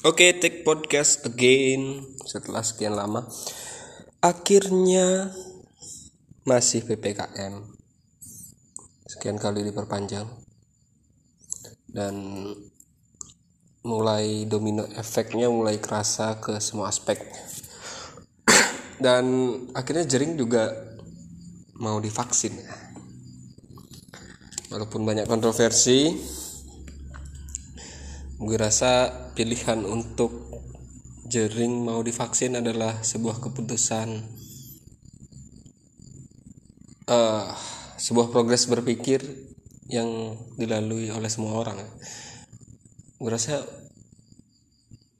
Oke, take podcast again setelah sekian lama. Akhirnya masih PPKM. Sekian kali diperpanjang. Dan mulai domino efeknya mulai kerasa ke semua aspek. Dan akhirnya jering juga mau divaksin. Walaupun banyak kontroversi, gue rasa pilihan untuk jering mau divaksin adalah sebuah keputusan. Uh, sebuah progres berpikir yang dilalui oleh semua orang gue rasa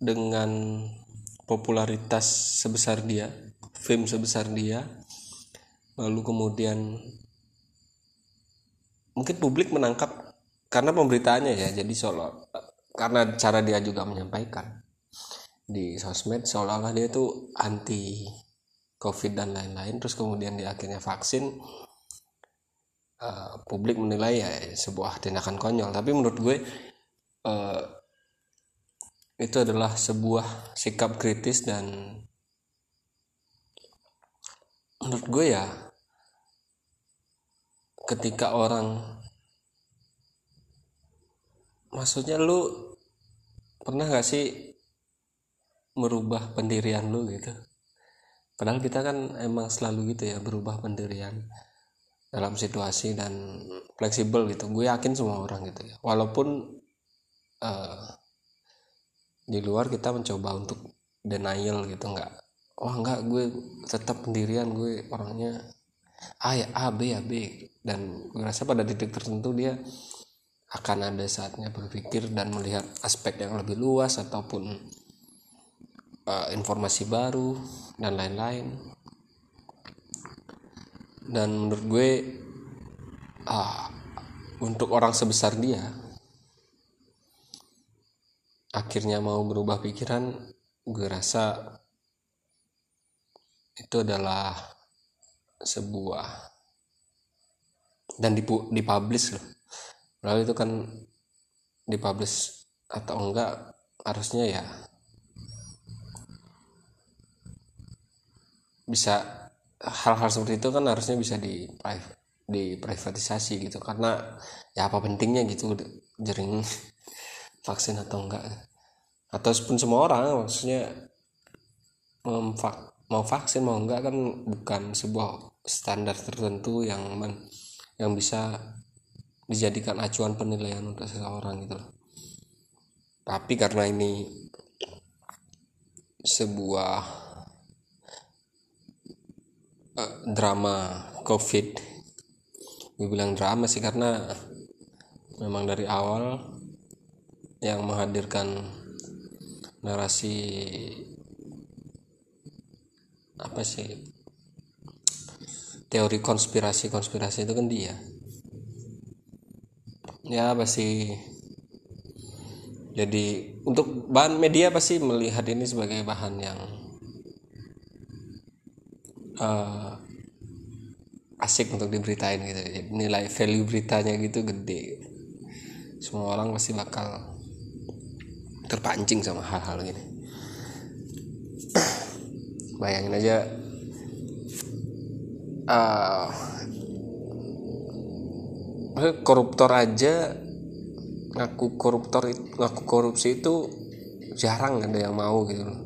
dengan popularitas sebesar dia film sebesar dia lalu kemudian mungkin publik menangkap karena pemberitaannya ya jadi seolah karena cara dia juga menyampaikan di sosmed seolah-olah dia tuh anti covid dan lain-lain. Terus kemudian di akhirnya vaksin uh, publik menilai ya sebuah tindakan konyol. Tapi menurut gue uh, itu adalah sebuah sikap kritis dan menurut gue ya ketika orang maksudnya lu pernah gak sih merubah pendirian lu gitu? Padahal kita kan emang selalu gitu ya berubah pendirian dalam situasi dan fleksibel gitu. Gue yakin semua orang gitu ya. Walaupun uh, di luar kita mencoba untuk denial gitu nggak wah nggak gue tetap pendirian gue orangnya A ya A B ya B. Dan gue rasa pada titik tertentu dia akan ada saatnya berpikir dan melihat aspek yang lebih luas ataupun uh, informasi baru dan lain-lain. Dan menurut gue uh, untuk orang sebesar dia akhirnya mau berubah pikiran gue rasa itu adalah sebuah dan dipublish loh lalu itu kan dipublish atau enggak harusnya ya bisa hal-hal seperti itu kan harusnya bisa di di privatisasi gitu. Karena ya apa pentingnya gitu jering vaksin atau enggak. Atau pun semua orang maksudnya mau vaksin mau enggak kan bukan sebuah standar tertentu yang men, yang bisa dijadikan acuan penilaian untuk seseorang gitu loh. Tapi karena ini sebuah uh, drama covid gue bilang drama sih karena memang dari awal yang menghadirkan narasi apa sih teori konspirasi konspirasi itu kan dia ya pasti jadi untuk bahan media pasti melihat ini sebagai bahan yang uh, asik untuk diberitain gitu? Nilai value beritanya gitu gede. Semua orang pasti bakal terpancing sama hal-hal gini. Bayangin aja uh, koruptor aja ngaku koruptor ngaku korupsi itu jarang ada yang mau gitu loh.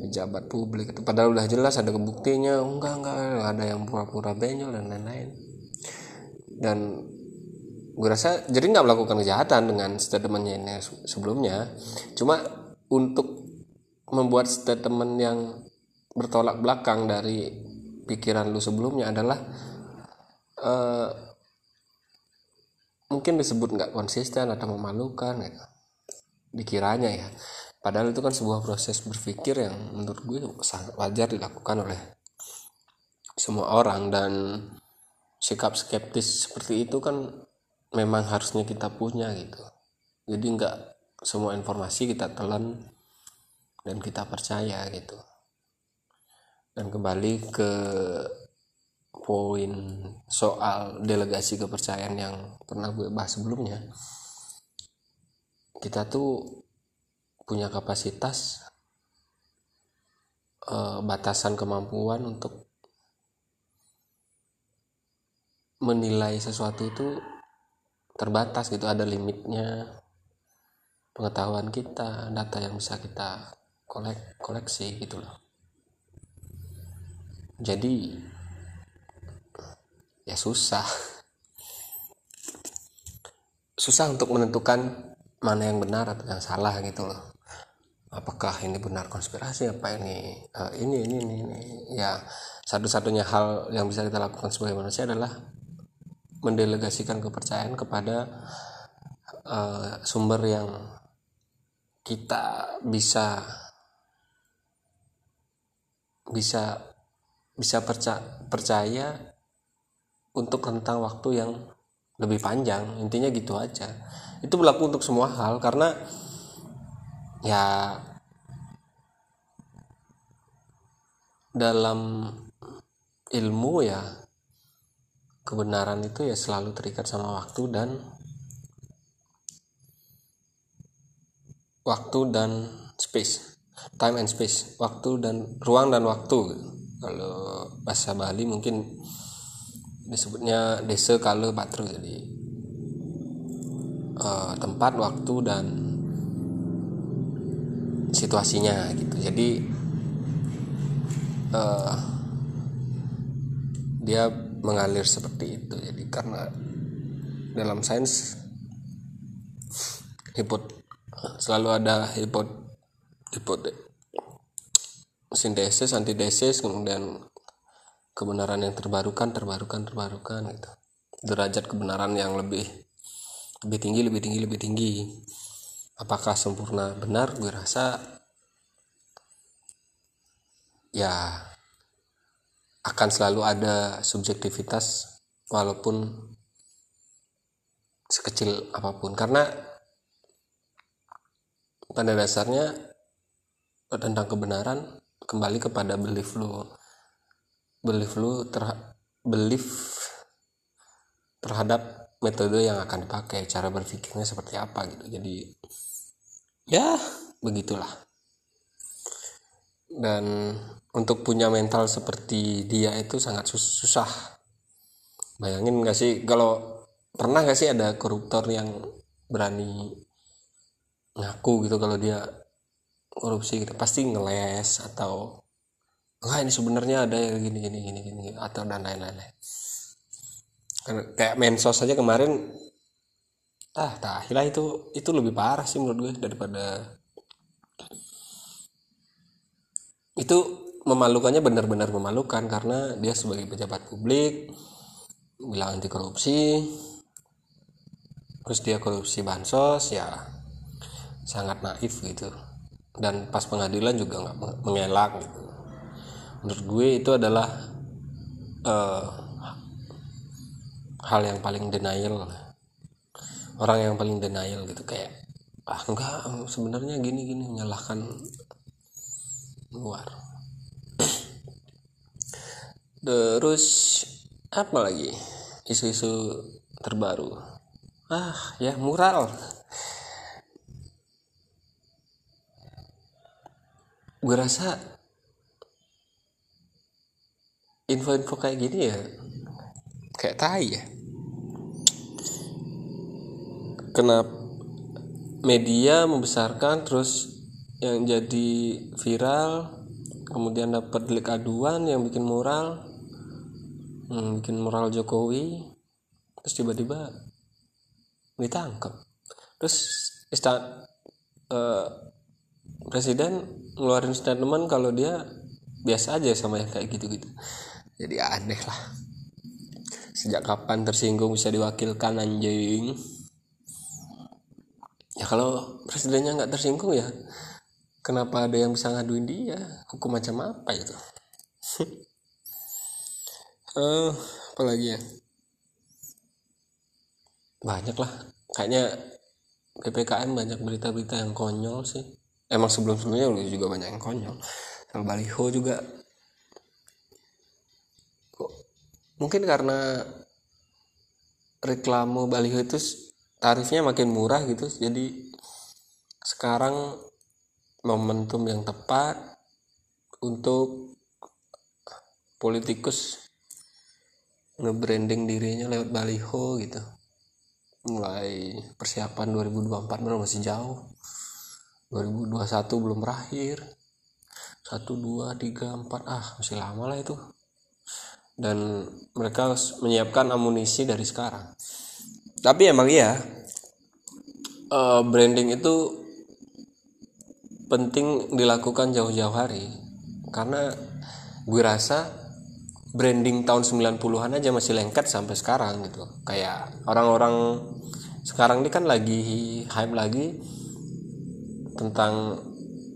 Pejabat publik padahal udah jelas ada kebuktinya enggak enggak ada yang pura-pura benyol dan lain-lain. Dan gue rasa jadi nggak melakukan kejahatan dengan statementnya ini sebelumnya. Cuma untuk membuat statement yang bertolak belakang dari pikiran lu sebelumnya adalah uh, mungkin disebut nggak konsisten atau memalukan gitu. dikiranya ya. Padahal itu kan sebuah proses berpikir yang menurut gue sangat wajar dilakukan oleh semua orang dan sikap skeptis seperti itu kan memang harusnya kita punya gitu. Jadi nggak semua informasi kita telan dan kita percaya gitu. Dan kembali ke poin soal delegasi kepercayaan yang pernah gue bahas sebelumnya kita tuh punya kapasitas uh, batasan kemampuan untuk menilai sesuatu itu terbatas gitu. Ada limitnya pengetahuan kita data yang bisa kita kolek koleksi gitu loh. Jadi ya susah susah untuk menentukan mana yang benar atau yang salah gitu loh apakah ini benar konspirasi apa ini uh, ini ini ini, ini. ya satu-satunya hal yang bisa kita lakukan sebagai manusia adalah mendelegasikan kepercayaan kepada uh, sumber yang kita bisa bisa bisa percaya, percaya untuk rentang waktu yang lebih panjang. Intinya gitu aja. Itu berlaku untuk semua hal karena ya dalam ilmu ya kebenaran itu ya selalu terikat sama waktu dan waktu dan space time and space waktu dan ruang dan waktu. Kalau bahasa Bali mungkin disebutnya desa kala patru jadi uh, tempat waktu dan situasinya gitu. Jadi uh, dia mengalir seperti itu. Jadi karena dalam sains hipot selalu ada hipot hipot sintesis antidesis kemudian kebenaran yang terbarukan terbarukan terbarukan gitu. Derajat kebenaran yang lebih lebih tinggi lebih tinggi lebih tinggi. Apakah sempurna benar? Gue rasa ya akan selalu ada subjektivitas walaupun sekecil apa pun. Karena pada dasarnya tentang kebenaran kembali kepada belief lu belief lu ter belief terhadap metode yang akan dipakai cara berpikirnya seperti apa gitu. Jadi ya begitulah. Dan untuk punya mental seperti dia itu sangat sus susah. Bayangin gak sih kalau pernah gak sih ada koruptor yang berani ngaku gitu kalau dia korupsi gitu? Pasti ngeles atau enggak ini sebenarnya ada yang gini gini gini gini atau dan lain-lain. Kayak mensos saja kemarin ah tahilah itu itu lebih parah sih menurut gue daripada itu memalukannya benar-benar memalukan karena dia sebagai pejabat publik bilang anti korupsi terus dia korupsi bansos ya sangat naif gitu. Dan pas pengadilan juga nggak mengelak gitu menurut gue itu adalah uh, hal yang paling denial. Orang yang paling denial gitu kayak ah enggak sebenarnya gini gini menyalahkan luar. Terus apa lagi? Isu-isu terbaru. Ah ya mural. Gue rasa info-info kayak gini ya kayak tai ya. Kenapa media membesarkan terus yang jadi viral kemudian dapat delik aduan yang bikin moral hmm, bikin moral Jokowi terus tiba-tiba ditangkap. Terus istan uh, presiden ngeluarin statement kalau dia biasa aja sama yang kayak gitu-gitu jadi aneh lah. Sejak kapan tersinggung bisa diwakilkan anjing? Ya kalau presidennya nggak tersinggung ya kenapa ada yang bisa ngaduin dia? Hukum macam apa itu? Uh, apa lagi ya? Banyak lah. Kayaknya ppkm banyak berita-berita yang konyol sih. Emang sebelum sebelumnya juga banyak yang konyol. Sama baliho juga mungkin karena reklame baliho itu tarifnya makin murah gitu jadi sekarang momentum yang tepat untuk politikus nge-branding dirinya lewat baliho gitu. Mulai persiapan 2024 benar masih jauh. 2021 belum berakhir. 1 2 3 4 ah masih lama lah itu dan mereka menyiapkan amunisi dari sekarang. Tapi emang iya. Uh, branding itu penting dilakukan jauh-jauh hari. Karena gue rasa branding tahun 90-an aja masih lengket sampai sekarang gitu. Kayak orang-orang sekarang ini kan lagi hype lagi tentang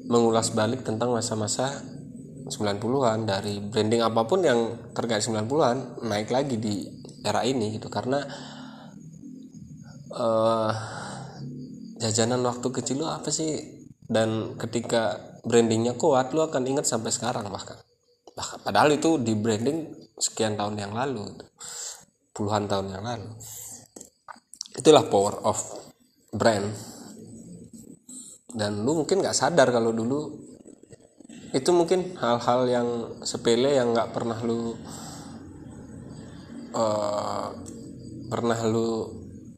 mengulas balik tentang masa-masa 90-an dari branding apa pun yang terkait 90-an naik lagi di era ini gitu. Karena uh, jajanan waktu kecil lu apa sih? Dan ketika brandingnya kuat lu akan ingat sampai sekarang bahkan. Bahkan padahal itu di branding sekian tahun yang lalu puluhan tahun yang lalu. Itulah power of brand. Dan lu mungkin nggak sadar kalau dulu itu mungkin hal-hal yang sepele yang nggak pernah lu uh, pernah lu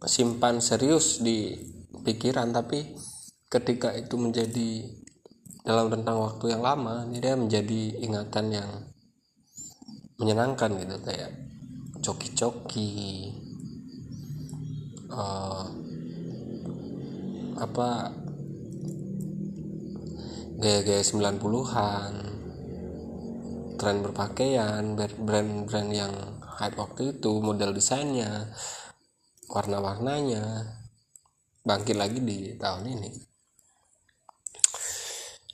simpan serius di pikiran tapi ketika itu menjadi dalam rentang waktu yang lama ini dia menjadi ingatan yang menyenangkan gitu kayak coki-coki uh, apa gaya-gaya 90-an tren berpakaian brand-brand yang hype waktu itu model desainnya warna-warnanya bangkit lagi di tahun ini.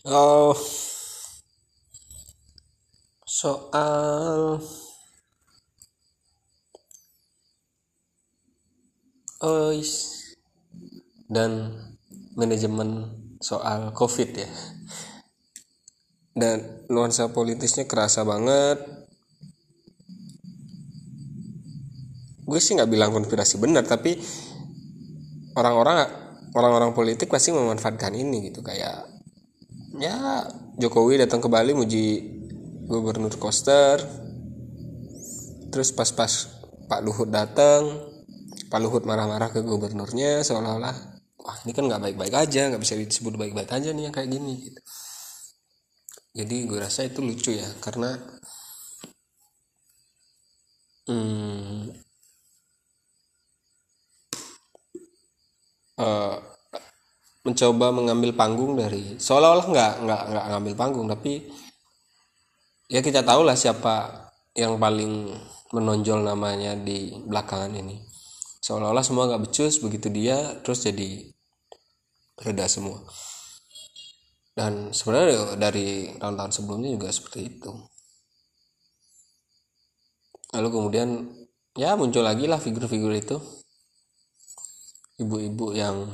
Oh, soal oh, dan manajemen soal covid ya. Dan nuansa politisnya kerasa banget. Gue sih nggak bilang konspirasi benar tapi orang-orang orang-orang politik pasti memanfaatkan ini gitu kayak ya Jokowi datang ke Bali muji gubernur Koster terus pas-pas Pak Luhut datang Pak Luhut marah-marah ke gubernurnya seolah-olah wah ini kan nggak baik-baik aja nggak bisa disebut baik-baik aja nih yang kayak gini gitu. Jadi gue rasa itu lucu ya karena hmm, uh, mencoba mengambil panggung dari seolah-olah nggak nggak nggak ngambil panggung tapi ya kita tahu lah siapa yang paling menonjol namanya di belakangan ini seolah-olah semua nggak becus begitu dia terus jadi reda semua. Dan sebenarnya dari tahun-tahun sebelumnya juga seperti itu. Lalu kemudian ya muncul lagi lah figur-figur itu. Ibu-ibu yang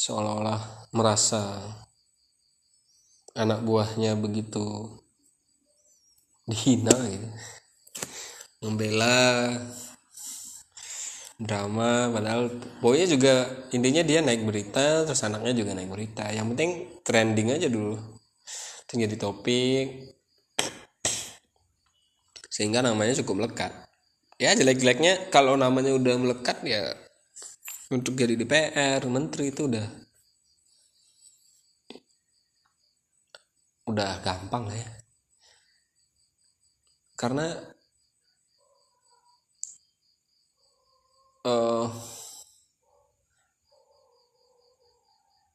seolah-olah merasa anak buahnya begitu dihina gitu. Membela drama padahal boynya juga intinya dia naik berita terus anaknya juga naik berita. Yang penting trending aja dulu. Itu jadi topik. Sehingga namanya cukup melekat. Ya jelek-jeleknya kalau namanya udah melekat ya untuk jadi DPR menteri itu udah udah gampang ya. Karena uh,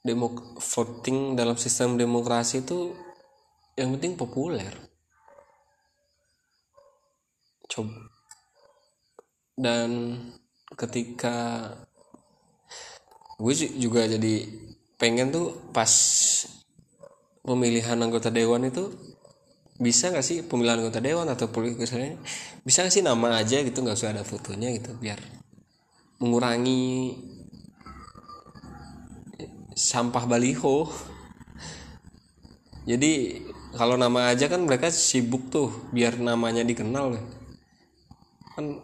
demok voting dalam sistem demokrasi itu yang penting populer. Coba dan ketika gue juga jadi pengen tuh pas pemilihan anggota dewan itu bisa gak sih pemilihan anggota dewan atau lain bisa gak sih nama aja gitu nggak usah ada fotonya gitu biar mengurangi sampah baliho. Jadi kalau nama aja kan mereka sibuk tuh biar namanya dikenal. Kan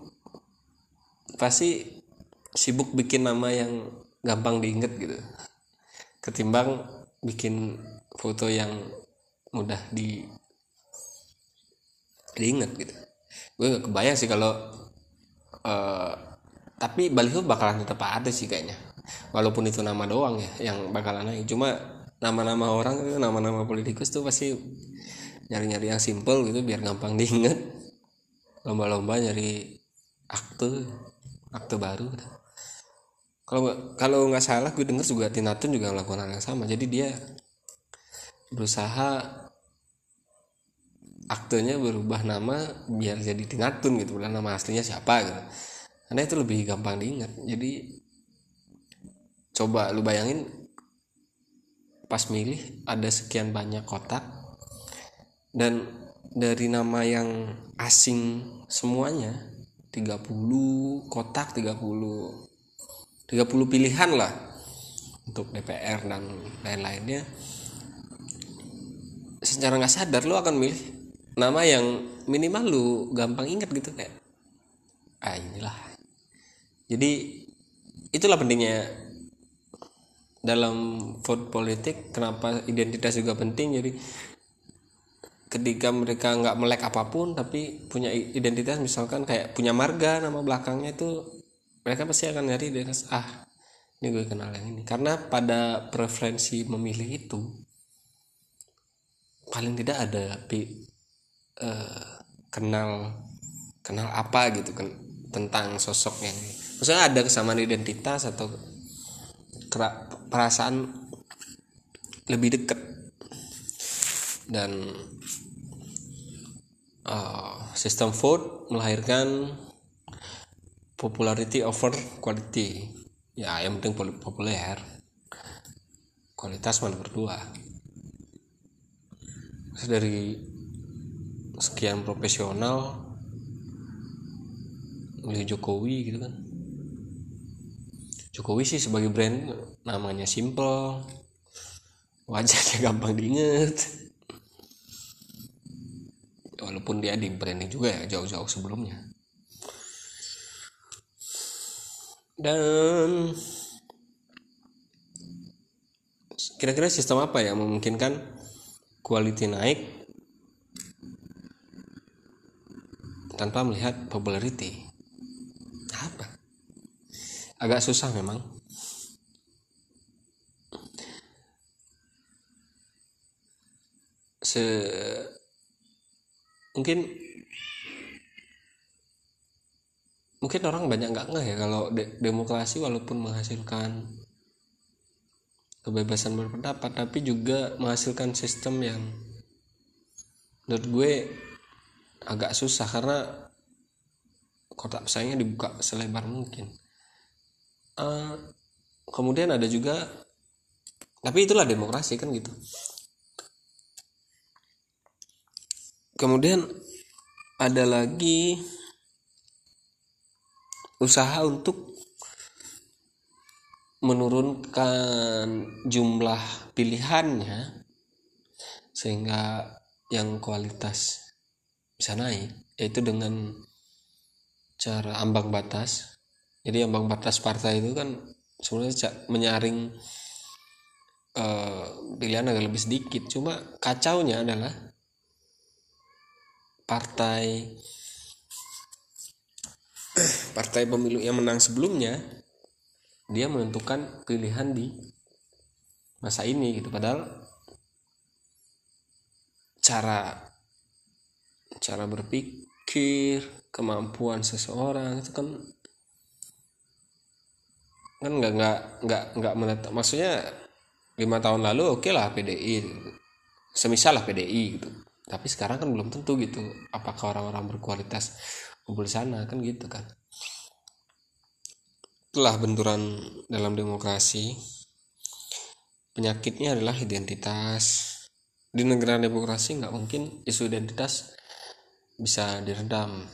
pasti sibuk bikin nama yang gampang diinget gitu. Ketimbang bikin foto yang mudah di diingat gitu. Gue gak kebayang sih kalau uh, tapi baliho bakalan tetap ada sih kayaknya. Walaupun itu nama doang ya yang bakalan naik. Cuma nama-nama orang nama-nama politikus tuh pasti nyari-nyari yang simple gitu biar gampang diingat. Lomba-lomba nyari akte akte baru. Kalau kalau nggak salah gue denger juga Tinatun juga melakukan hal yang sama. Jadi dia berusaha aktenya berubah nama biar jadi Tinatun gitu. Bukan nama aslinya siapa gitu karena itu lebih gampang diingat. Jadi coba lu bayangin pas milih ada sekian banyak kotak dan dari nama yang asing semuanya 30 kotak 30 30 pilihan lah untuk DPR dan lain-lainnya secara nggak sadar lo akan milih nama yang minimal lu gampang ingat gitu kayak ah inilah jadi itulah pentingnya. Dalam vote politik kenapa identitas juga penting? Jadi ketika mereka nggak melek apa pun tapi punya identitas misalkan kayak punya marga nama belakangnya itu mereka pasti akan nyari dengan ah ini gue kenal yang ini. Karena pada preferensi memilih itu paling tidak ada pi, uh, kenal kenal apa gitu kan tentang sosoknya maksudnya ada kesamaan identitas atau perasaan lebih dekat dan uh, sistem vote melahirkan popularity over quality. Ya yang penting populer. Kualitas mana berdua. Dari sekian profesional milih Jokowi gitu kan Jokowi sih sebagai brand namanya simple. Wajahnya gampang diinget. Walaupun dia di branding juga ya jauh-jauh sebelumnya. Dan kira-kira sistem apa yang memungkinkan quality naik tanpa melihat popularity agak susah memang. Se mungkin mungkin orang banyak nggak ngeh ya kalau de demokrasi walaupun menghasilkan kebebasan berpendapat tapi juga menghasilkan sistem yang menurut gue agak susah karena kotak pesaingnya dibuka selebar mungkin uh, kemudian ada juga tapi itulah demokrasi kan gitu. Kemudian ada lagi usaha untuk menurunkan jumlah pilihannya sehingga yang kualitas bisa naik yaitu dengan cara ambang batas jadi ambang batas partai itu kan sebenarnya menyaring uh, pilihan agak lebih sedikit. Cuma kacaunya adalah partai partai pemilu yang menang sebelumnya dia menentukan pilihan di masa ini gitu. Padahal cara cara berpikir kemampuan seseorang itu kan kan nggak nggak nggak nggak menetap maksudnya lima tahun lalu oke okay lah PDI semisal lah PDI gitu. Tapi sekarang kan belum tentu gitu. Apakah orang-orang berkualitas kumpul sana kan gitu kan. Itulah benturan dalam demokrasi. Penyakitnya adalah identitas. Di negara demokrasi nggak mungkin isu identitas bisa diredam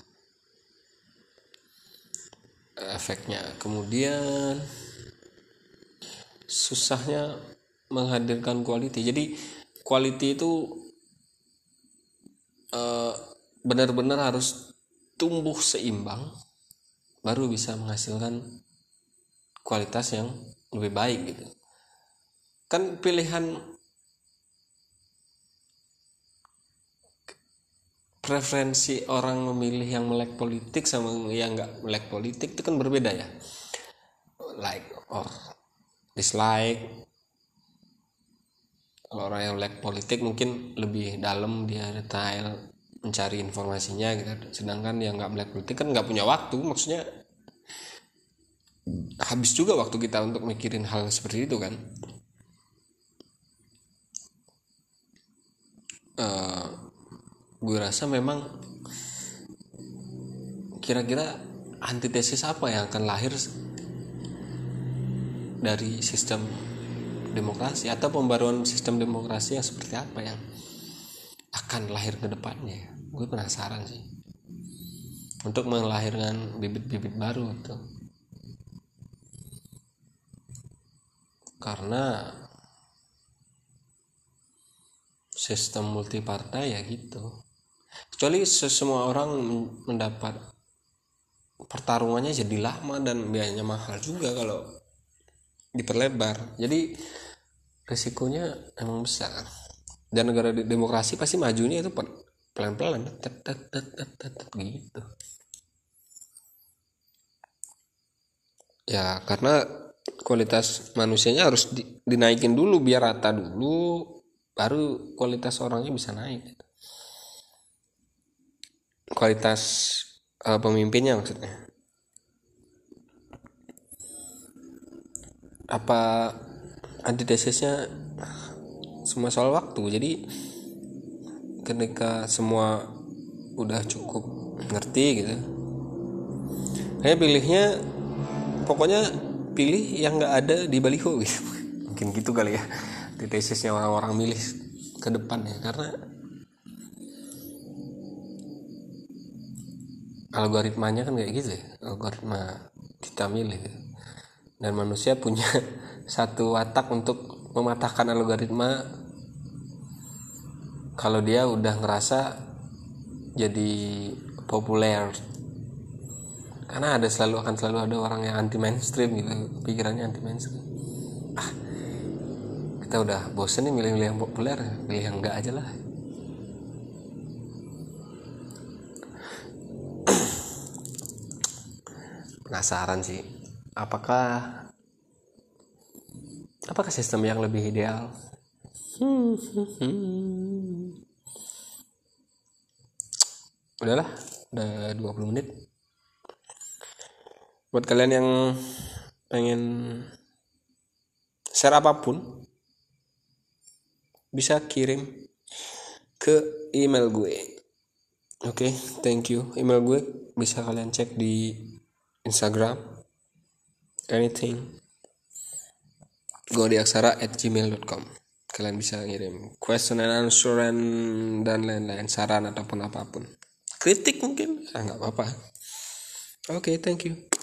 efeknya. Kemudian susahnya menghadirkan quality. Jadi quality itu Eh, benar-benar harus tumbuh seimbang baru bisa menghasilkan kualitas yang lebih baik gitu. Kan pilihan preferensi orang memilih yang melek politik sama yang nggak melek politik itu kan berbeda ya. Like or dislike. Kalau orang yang melek politik mungkin lebih dalam dia detail mencari informasinya gitu. Sedangkan yang nggak melek politik kan nggak punya waktu maksudnya habis juga waktu kita untuk mikirin hal seperti itu kan. Uh, gue rasa memang kira-kira antitesis apa yang akan lahir dari sistem demokrasi atau pembaruan sistem demokrasi yang seperti apa yang akan lahir ke depannya? Gue penasaran sih. Untuk melahirkan bibit-bibit baru itu. Karena sistem multipartai ya gitu kecuali semua orang mendapat pertarungannya jadi lama dan biayanya mahal juga kalau diperlebar. Jadi resikonya emang besar. Dan negara demokrasi pasti majunya itu pelan-pelan gitu. Ya karena kualitas manusianya harus dinaikin dulu biar rata dulu baru kualitas orangnya bisa naik kualitas uh, pemimpinnya maksudnya? Apa antitesisnya semua soal waktu? Jadi ketika semua udah cukup ngerti gitu kayak pilihnya pokoknya pilih yang nggak ada di baliho gitu. Mungkin gitu kali ya di tesisnya orang-orang milih ke depan ya. Karena algoritmanya kan kayak gitu ya algoritma kita milih. Dan manusia punya satu watak untuk mematahkan algoritma. Kalau dia udah ngerasa jadi populer karena ada selalu akan selalu ada orang yang anti mainstream gitu pikirannya anti mainstream ah kita udah bosen nih milih-milih yang populer milih yang enggak aja lah penasaran sih. Apakah apakah sistem yang lebih ideal? Udahlah udah 20 menit. Buat kalian yang pengen share apa pun bisa kirim ke email gue. Oke okay, thank you. Email gue bisa kalian cek di Instagram anything gue di aksara at gmail.com kalian bisa ngirim question and answer dan lain-lain saran ataupun apa pun. Kritik mungkin? Ah nggak apa-apa. Oke okay, thank you